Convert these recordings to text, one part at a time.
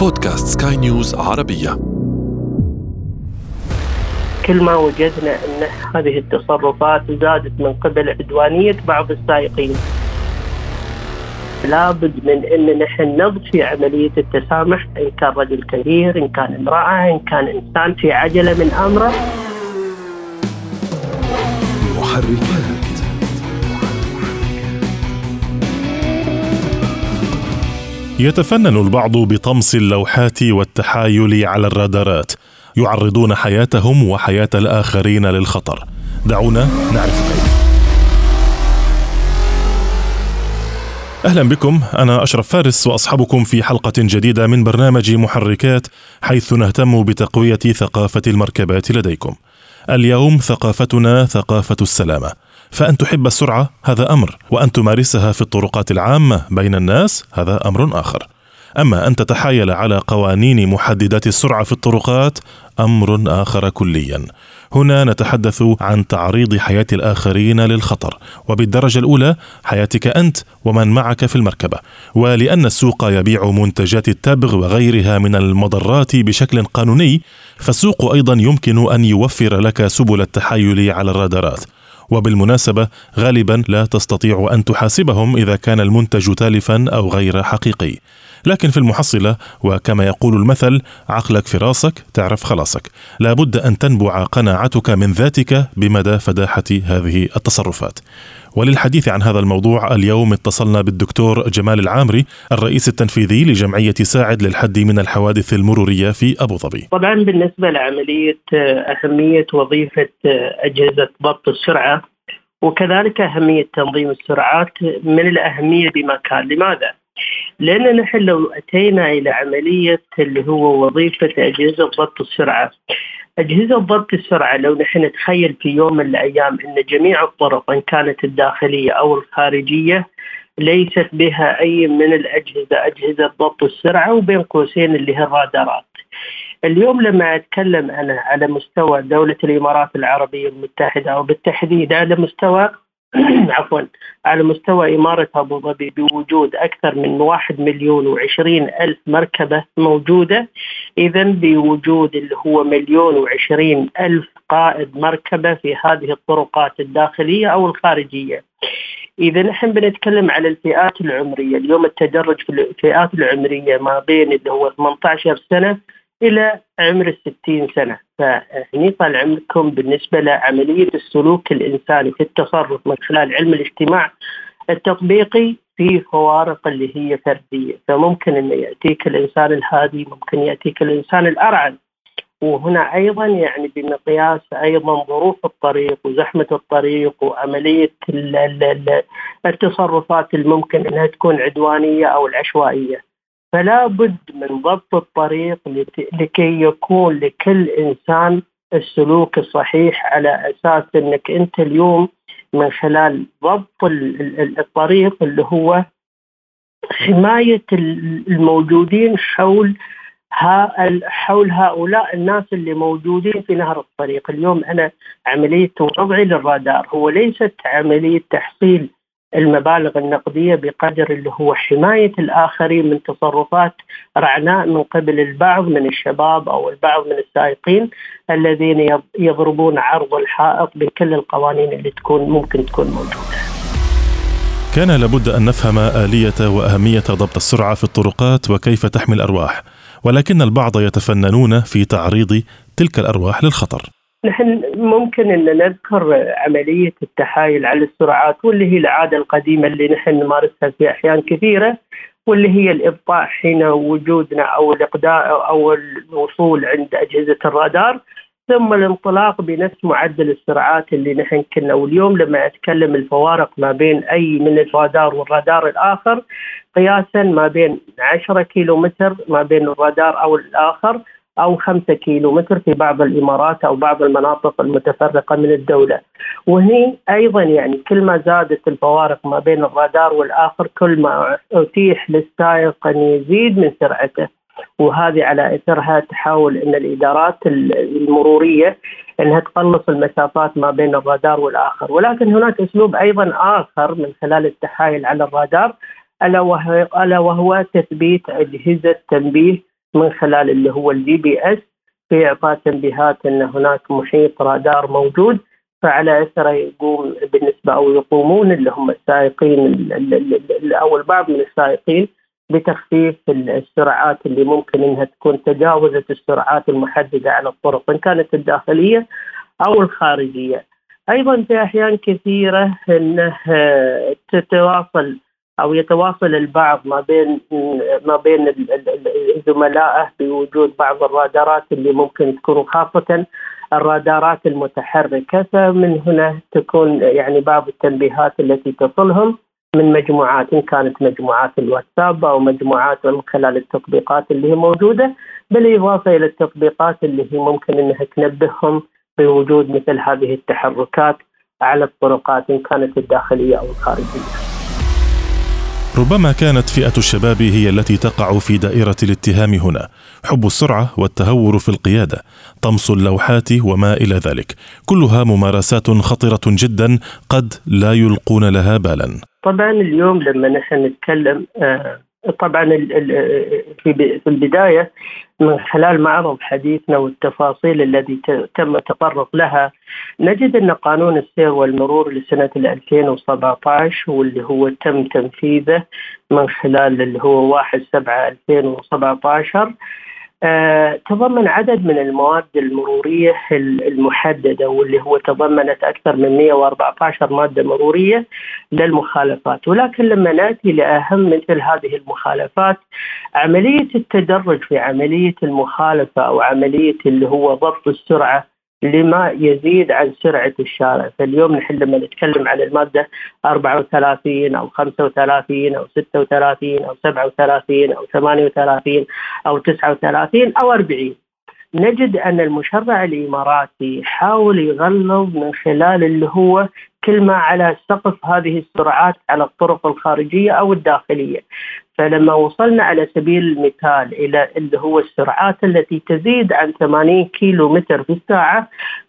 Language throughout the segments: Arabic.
بودكاست سكاي نيوز عربية. كل ما وجدنا أن هذه التصرفات زادت من قبل عدوانية بعض السائقين. لابد من أن نحن نضفي عملية التسامح إن كان رجل كبير إن كان امرأة إن كان إنسان في عجلة من أمره. محركات. يتفنن البعض بطمس اللوحات والتحايل على الرادارات يعرضون حياتهم وحياة الآخرين للخطر. دعونا نعرف كيف. أهلا بكم. أنا أشرف فارس واصحبكم في حلقة جديدة من برنامج محركات حيث نهتم بتقوية ثقافة المركبات لديكم. اليوم ثقافتنا ثقافة السلامة. فأن تحب السرعة هذا أمر وأن تمارسها في الطرقات العامة بين الناس هذا أمر آخر. أما أن تتحايل على قوانين محددات السرعة في الطرقات أمر آخر كليا. هنا نتحدث عن تعريض حياة الآخرين للخطر وبالدرجة الأولى حياتك أنت ومن معك في المركبة. ولأن السوق يبيع منتجات التبغ وغيرها من المضرات بشكل قانوني فالسوق أيضا يمكن أن يوفر لك سبل التحايل على الرادارات. وبالمناسبة غالبا لا تستطيع أن تحاسبهم إذا كان المنتج تالفا أو غير حقيقي. لكن في المحصلة وكما يقول المثل عقلك في راسك تعرف خلاصك. لابد أن تنبع قناعتك من ذاتك بمدى فداحة هذه التصرفات. وللحديث عن هذا الموضوع اليوم اتصلنا بالدكتور جمال العامري الرئيس التنفيذي لجمعية ساعد للحد من الحوادث المرورية في أبو ظبي طبعا بالنسبة لعملية أهمية وظيفة أجهزة ضبط السرعة وكذلك أهمية تنظيم السرعات من الأهمية بمكان لماذا؟ لأن نحن لو أتينا إلى عملية اللي هو وظيفة أجهزة ضبط السرعة أجهزة ضبط السرعة لو نحن نتخيل في يوم من الأيام أن جميع الطرق إن كانت الداخلية أو الخارجية ليست بها أي من الأجهزة أجهزة ضبط السرعة وبين قوسين اللي هي الرادارات. اليوم لما أتكلم أنا على مستوى دولة الإمارات العربية المتحدة أو بالتحديد على مستوى عفوا على مستوى إمارة أبو ظبي بوجود أكثر من واحد مليون وعشرين ألف مركبة موجودة. إذا بوجود اللي هو مليون وعشرين ألف قائد مركبة في هذه الطرقات الداخلية أو الخارجية. إذا نحن بنتكلم على الفئات العمرية. اليوم التدرج في الفئات العمرية ما بين اللي هو 18 سنة إلى عمر الستين سنة. فهني طال عمركم بالنسبة لعملية السلوك الإنساني في التصرف من خلال علم الاجتماع التطبيقي في فوارق اللي هي فردية. فممكن إنه يأتيك الإنسان الهادي ممكن يأتيك الإنسان الأرعن. وهنا أيضا يعني بمقياس أيضا ظروف الطريق وزحمة الطريق وعملية التصرفات الممكن إنها تكون عدوانية أو العشوائية. فلا بد من ضبط الطريق لكي يكون لكل إنسان السلوك الصحيح على أساس إنك أنت اليوم من خلال ضبط الطريق اللي هو حماية الموجودين حول حول هؤلاء الناس اللي موجودين في نهر الطريق. اليوم أنا عملية وضعي للرادار. هو ليست عملية تحصيل المبالغ النقدية بقدر اللي هو حماية الآخرين من تصرفات رعناء من قبل البعض من الشباب أو البعض من السائقين الذين يضربون عرض الحائط بكل القوانين اللي تكون ممكن تكون موجودة. كان لابد أن نفهم آلية وأهمية ضبط السرعة في الطرقات وكيف تحمي الأرواح، ولكن البعض يتفننون في تعريض تلك الأرواح للخطر. نحن ممكن أن نذكر عملية التحايل على السرعات واللي هي العادة القديمة اللي نحن نمارسها في أحيان كثيرة واللي هي الإبطاء حين وجودنا أو الإقداء أو الوصول عند أجهزة الرادار ثم الانطلاق بنفس معدل السرعات اللي نحن كنا. واليوم لما أتكلم الفوارق ما بين أي من الرادار والرادار الآخر قياسا ما بين 10 كيلو متر ما بين الرادار أو الآخر أو خمسة كيلو متر في بعض الإمارات أو بعض المناطق المتفرقة من الدولة. وهني أيضا يعني كل ما زادت الفوارق ما بين الرادار والآخر كل ما أتيح للسائق أن يزيد من سرعته. وهذه على إثرها تحاول إن الإدارات المرورية إنها تقلص المسافات ما بين الرادار والآخر، ولكن هناك أسلوب أيضا آخر من خلال التحايل على الرادار ألا وهو ألا وهو تثبيت أجهزة تنبيه من خلال اللي هو ال GPS في اعطاء تنبيهات إن هناك محيط رادار موجود فعلى أثره يقوم بالنسبة أو يقومون اللي هم السائقين أو البعض من السائقين بتخفيف السرعات اللي ممكن إنها تكون تجاوزت السرعات المحددة على الطرق إن كانت الداخلية أو الخارجية. أيضا في أحيان كثيرة إنه تتواصل أو يتواصل البعض ما بين ما بين زملائه بوجود بعض الرادارات اللي ممكن تكون خاصه الرادارات المتحركة فمن هنا تكون يعني بعض التنبيهات التي تصلهم من مجموعات إن كانت مجموعات الواتساب أو مجموعات من خلال التطبيقات اللي هي موجودة بالاضافه إلى التطبيقات اللي هي ممكن إنها تنبههم بوجود مثل هذه التحركات على الطرقات إن كانت الداخلية أو الخارجية. ربما كانت فئة الشباب هي التي تقع في دائرة الاتهام هنا، حب السرعة والتهور في القيادة، طمس اللوحات وما إلى ذلك، كلها ممارسات خطرة جدا قد لا يلقون لها بالا. طبعا اليوم لما نحن نتكلم آه طبعا في البداية من خلال معرض حديثنا والتفاصيل التي تم التطرق لها نجد أن قانون السير والمرور لسنة 2017 واللي هو تم تنفيذه من خلال اللي هو 1 7 2017 آه، تضمن عدد من المواد المرورية المحددة واللي هو تضمنت أكثر من 114 مادة مرورية للمخالفات. ولكن لما نأتي لأهم مثل هذه المخالفات عملية التدرج في عملية المخالفة أو عملية اللي هو ضبط السرعة لما يزيد عن سرعة الشارع. فاليوم نحن لما نتكلم عن المادة 34 أو 35 أو 36 أو 37 أو 38 أو 39 أو 40 نجد أن المشرع الإماراتي حاول يغلظ من خلال اللي هو كل ما على سقف هذه السرعات على الطرق الخارجية أو الداخلية. فلما وصلنا على سبيل المثال إلى اللي هو السرعات التي تزيد عن 80 كيلو متر في الساعة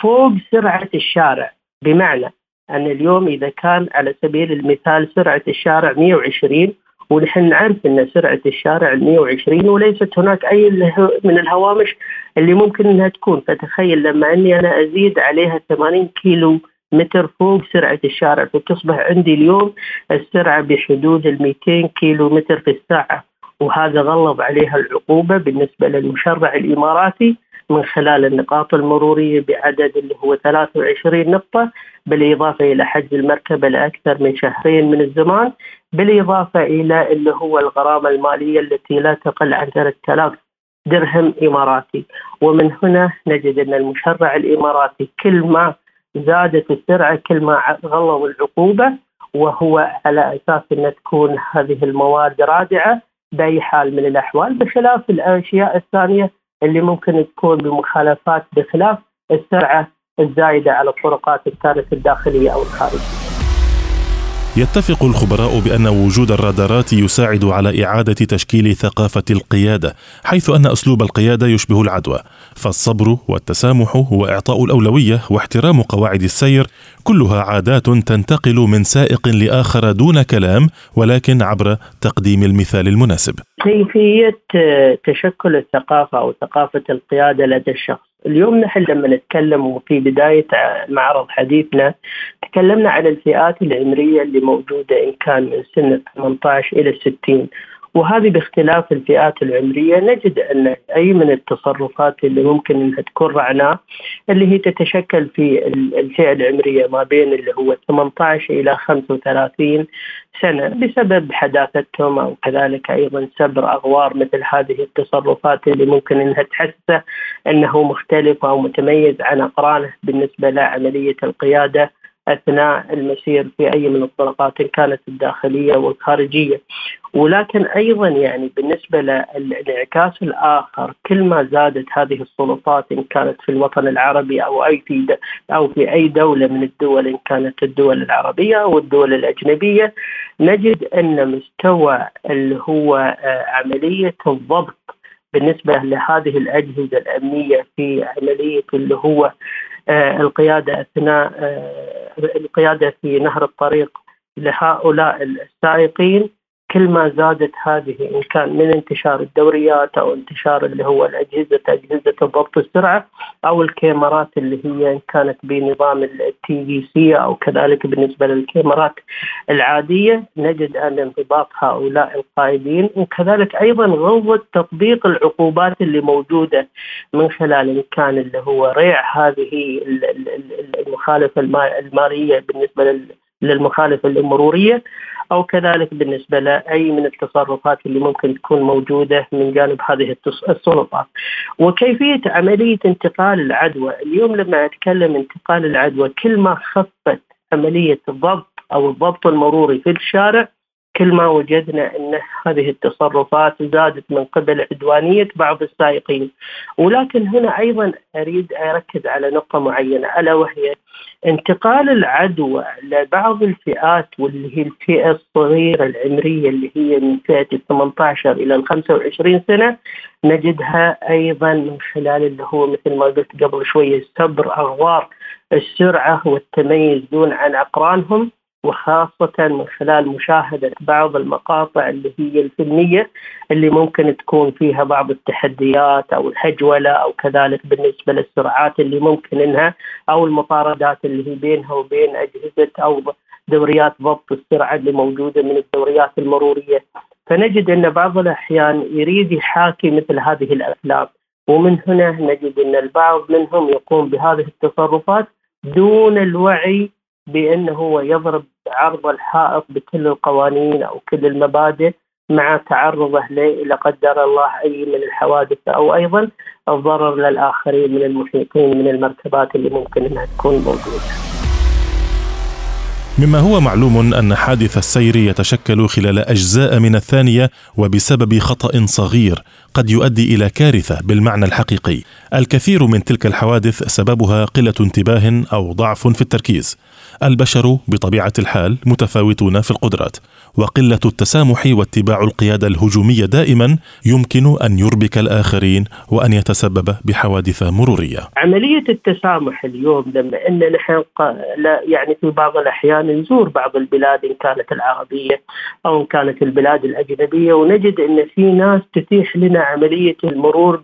فوق سرعة الشارع. بمعنى أن اليوم إذا كان على سبيل المثال سرعة الشارع 120 ونحن نعرف أن سرعة الشارع 120 وليست هناك أي من الهوامش اللي ممكن إنها تكون. فتخيل لما أني أنا أزيد عليها 80 كيلو متر فوق سرعة الشارع فتصبح عندي اليوم السرعة بحدود ال 200 كيلو متر في الساعة. وهذا غلظ عليها العقوبة بالنسبة للمشرع الإماراتي من خلال النقاط المرورية بعدد اللي هو 23 نقطة بالإضافة إلى حجز المركبة لأكثر من شهرين من الزمان بالإضافة إلى اللي هو الغرامة المالية التي لا تقل عن 3000 درهم إماراتي. ومن هنا نجد أن المشرع الإماراتي كل ما زادت السرعة كل ما غلظوا العقوبة وهو على أساس أن تكون هذه المواد رادعة بأي حال من الأحوال بخلاف الأشياء الثانية اللي ممكن تكون بمخالفات بخلاف السرعة الزايدة على الطرقات كانت الداخلية أو الخارجية. يتفق الخبراء بأن وجود الرادارات يساعد على إعادة تشكيل ثقافة القيادة حيث أن أسلوب القيادة يشبه العدوى فالصبر والتسامح وإعطاء الأولوية واحترام قواعد السير كلها عادات تنتقل من سائق لآخر دون كلام ولكن عبر تقديم المثال المناسب. كيفية تشكل الثقافة أو ثقافة القيادة لدى الشخص؟ اليوم نحن لما نتكلم في بداية معرض حديثنا تكلمنا عن الفئات العمرية اللي موجودة إن كان من سن 18 إلى 60 وهذه باختلاف الفئات العمرية نجد أن أي من التصرفات اللي ممكن إنها تكون رعناء اللي هي تتشكل في الفئة العمرية ما بين اللي هو 18 إلى 35 سنة بسبب حداثتهم أو كذلك أيضا سبر أغوار مثل هذه التصرفات اللي ممكن إنها تحسه أنه مختلف أو متميز عن أقرانه بالنسبة لعملية القيادة أثناء المسير في أي من الطرقات إن كانت الداخلية والخارجية. ولكن أيضا يعني بالنسبة للانعكاس الآخر كل ما زادت هذه السلطات إن كانت في الوطن العربي أو أي في أو في أي دولة من الدول إن كانت الدول العربية أو الدول الأجنبية نجد أن مستوى اللي هو آه، عملية الضبط بالنسبة لهذه الأجهزة الأمنية في عملية اللي هو القيادة أثناء آه، القيادة في نهر الطريق لهؤلاء السائقين. كل ما زادت هذه إن كان من انتشار الدوريات أو انتشار اللي هو الأجهزة أجهزة ضبط السرعه أو الكاميرات اللي هي إن كانت بنظام التي في سي أو كذلك بالنسبة للكاميرات العادية نجد أن انضباط هؤلاء القائدين وكذلك أيضا غلظه تطبيق العقوبات اللي موجودة من خلال إن كان اللي هو ريع هذه المخالفة المالية بالنسبة للمخالفة المروريه أو كذلك بالنسبة لأي من التصرفات اللي ممكن تكون موجودة من جانب هذه السلطات. وكيفية عملية انتقال العدوى، اليوم لما أتكلم انتقال العدوى كل ما خفت عملية الضبط أو الضبط المروري في الشارع كل ما وجدنا أن هذه التصرفات زادت من قبل عدوانية بعض السائقين. ولكن هنا أيضا أريد أركز على نقطة معينة ألا وهي انتقال العدوى لبعض الفئات واللي هي الفئة الصغيرة العمرية اللي هي من فئة ال 18 إلى ال 25 سنة نجدها أيضا من خلال اللي هو مثل ما قلت قبل شوية سبر أغوار السرعة والتميز دون عن أقرانهم. وخاصة من خلال مشاهدة بعض المقاطع اللي هي الفيلمية اللي ممكن تكون فيها بعض التحديات أو الهجولة أو كذلك بالنسبة للسرعات اللي ممكن إنها أو المطاردات اللي هي بينها وبين أجهزة أو دوريات ضبط السرعة اللي موجودة من الدوريات المرورية. فنجد أن بعض الأحيان يريد يحاكي مثل هذه الأفلام ومن هنا نجد أن البعض منهم يقوم بهذه التصرفات دون الوعي بانه هو يضرب عرض الحائط بكل القوانين أو كل المبادئ مع تعرضه لا قدر الله أي من الحوادث أو أيضا الضرر للآخرين من المحيطين من المركبات اللي ممكن إنها تكون موجودة. مما هو معلوم أن حادث السير يتشكل خلال أجزاء من الثانية وبسبب خطأ صغير قد يؤدي إلى كارثة بالمعنى الحقيقي الكثير من تلك الحوادث سببها قلة انتباه أو ضعف في التركيز البشر بطبيعة الحال متفاوتون في القدرات وقلة التسامح واتباع القيادة الهجومية دائما يمكن أن يربك الآخرين وأن يتسبب بحوادث مرورية. عملية التسامح اليوم لما إن نحن يعني في بعض الأحيان نزور بعض البلاد إن كانت العربية أو إن كانت البلاد الأجنبية ونجد إن في ناس تتيح لنا عملية المرور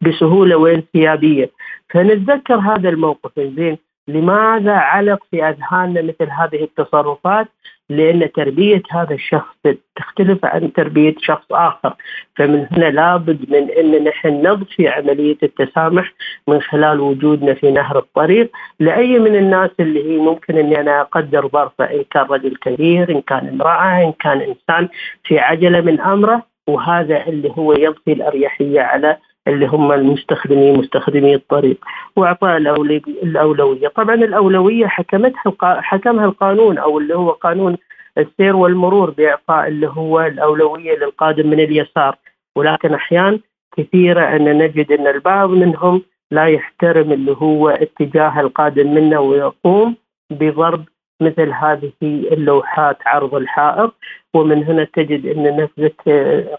بسهولة وانسيابية فنتذكر هذا الموقف زين لماذا علق في أذهاننا مثل هذه التصرفات؟ لأن تربية هذا الشخص تختلف عن تربية شخص آخر، فمن هنا لابد من أن نحن نضفي عملية التسامح من خلال وجودنا في نهر الطريق لأي من الناس اللي هي ممكن أني أنا أقدر ظرفه إن كان رجل كبير، إن كان امرأة، إن كان إنسان في عجلة من أمره، وهذا اللي هو يضفي الأريحية على اللي هم المستخدمين مستخدمي الطريق واعطاء الأولوية، طبعا الأولوية حكمتها حكمها القانون أو اللي هو قانون السير والمرور بإعطاء اللي هو الأولوية للقادم من اليسار، ولكن احيان كثيرة أن نجد أن البعض منهم لا يحترم اللي هو اتجاه القادم منه ويقوم بضرب مثل هذه اللوحات عرض الحائط. ومن هنا تجد أن نفسك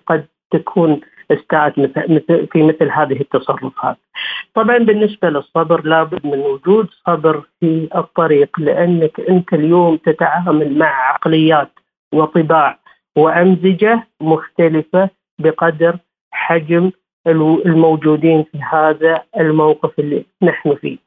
قد تكون أستاذ في مثل هذه التصرفات. طبعا بالنسبة للصبر لابد من وجود صبر في الطريق لأنك أنت اليوم تتعامل مع عقليات وطباع وامزجه مختلفة بقدر حجم الموجودين في هذا الموقف اللي نحن فيه.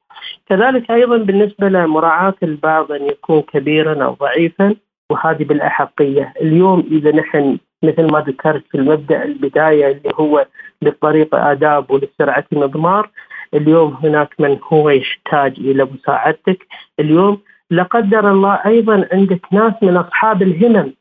كذلك أيضا بالنسبة لمراعاة البعض أن يكون كبيرا أو ضعيفا وهذه بالأحقية، اليوم إذا نحن مثل ما ذكرت في المبدأ البداية اللي هو للطريق آداب وللسرعه مضمار اليوم هناك من هو يحتاج إلى مساعدتك. اليوم لا قدر الله أيضا عندك ناس من أصحاب الهمم.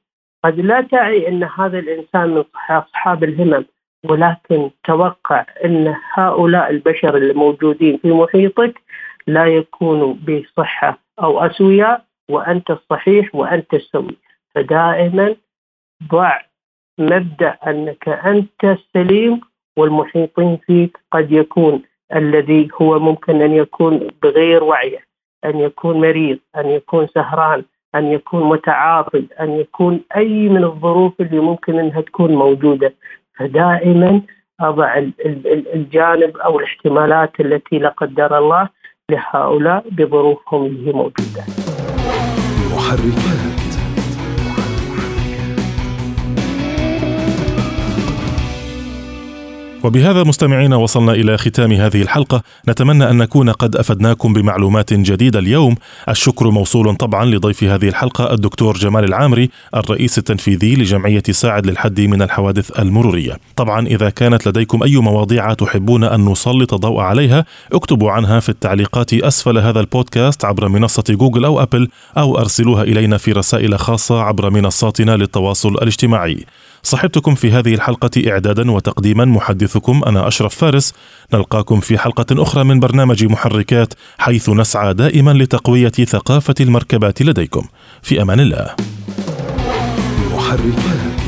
قد لا تعي أن هذا الإنسان من أصحاب الهمم ولكن توقع أن هؤلاء البشر الموجودين في محيطك لا يكونوا بصحة أو أسوياء وأنت الصحيح وأنت السوي. فدائما ضع مبدأ أنك أنت السليم والمحيطين فيك قد يكون الذي هو ممكن أن يكون بغير وعيه، أن يكون مريض، أن يكون سهران، أن يكون متعاطل، أن يكون أي من الظروف اللي ممكن إنها تكون موجودة، فدائما أضع الجانب أو الاحتمالات التي لا قدر الله لهؤلاء بظروفهم اللي هي موجودة. محركات وبهذا مستمعينا وصلنا إلى ختام هذه الحلقة. نتمنى أن نكون قد أفدناكم بمعلومات جديدة اليوم. الشكر موصول طبعا لضيف هذه الحلقة الدكتور جمال العامري الرئيس التنفيذي لجمعية ساعد للحد من الحوادث المرورية. طبعا إذا كانت لديكم أي مواضيع تحبون أن نسلط الضوء عليها اكتبوا عنها في التعليقات أسفل هذا البودكاست عبر منصة جوجل أو أبل أو أرسلوها إلينا في رسائل خاصة عبر منصاتنا للتواصل الاجتماعي. صحبتكم في هذه الحلقة إعدادا وتقديما محدثكم أنا أشرف فارس. نلقاكم في حلقة أخرى من برنامج محركات حيث نسعى دائما لتقوية ثقافة المركبات لديكم. في أمان الله. محركات.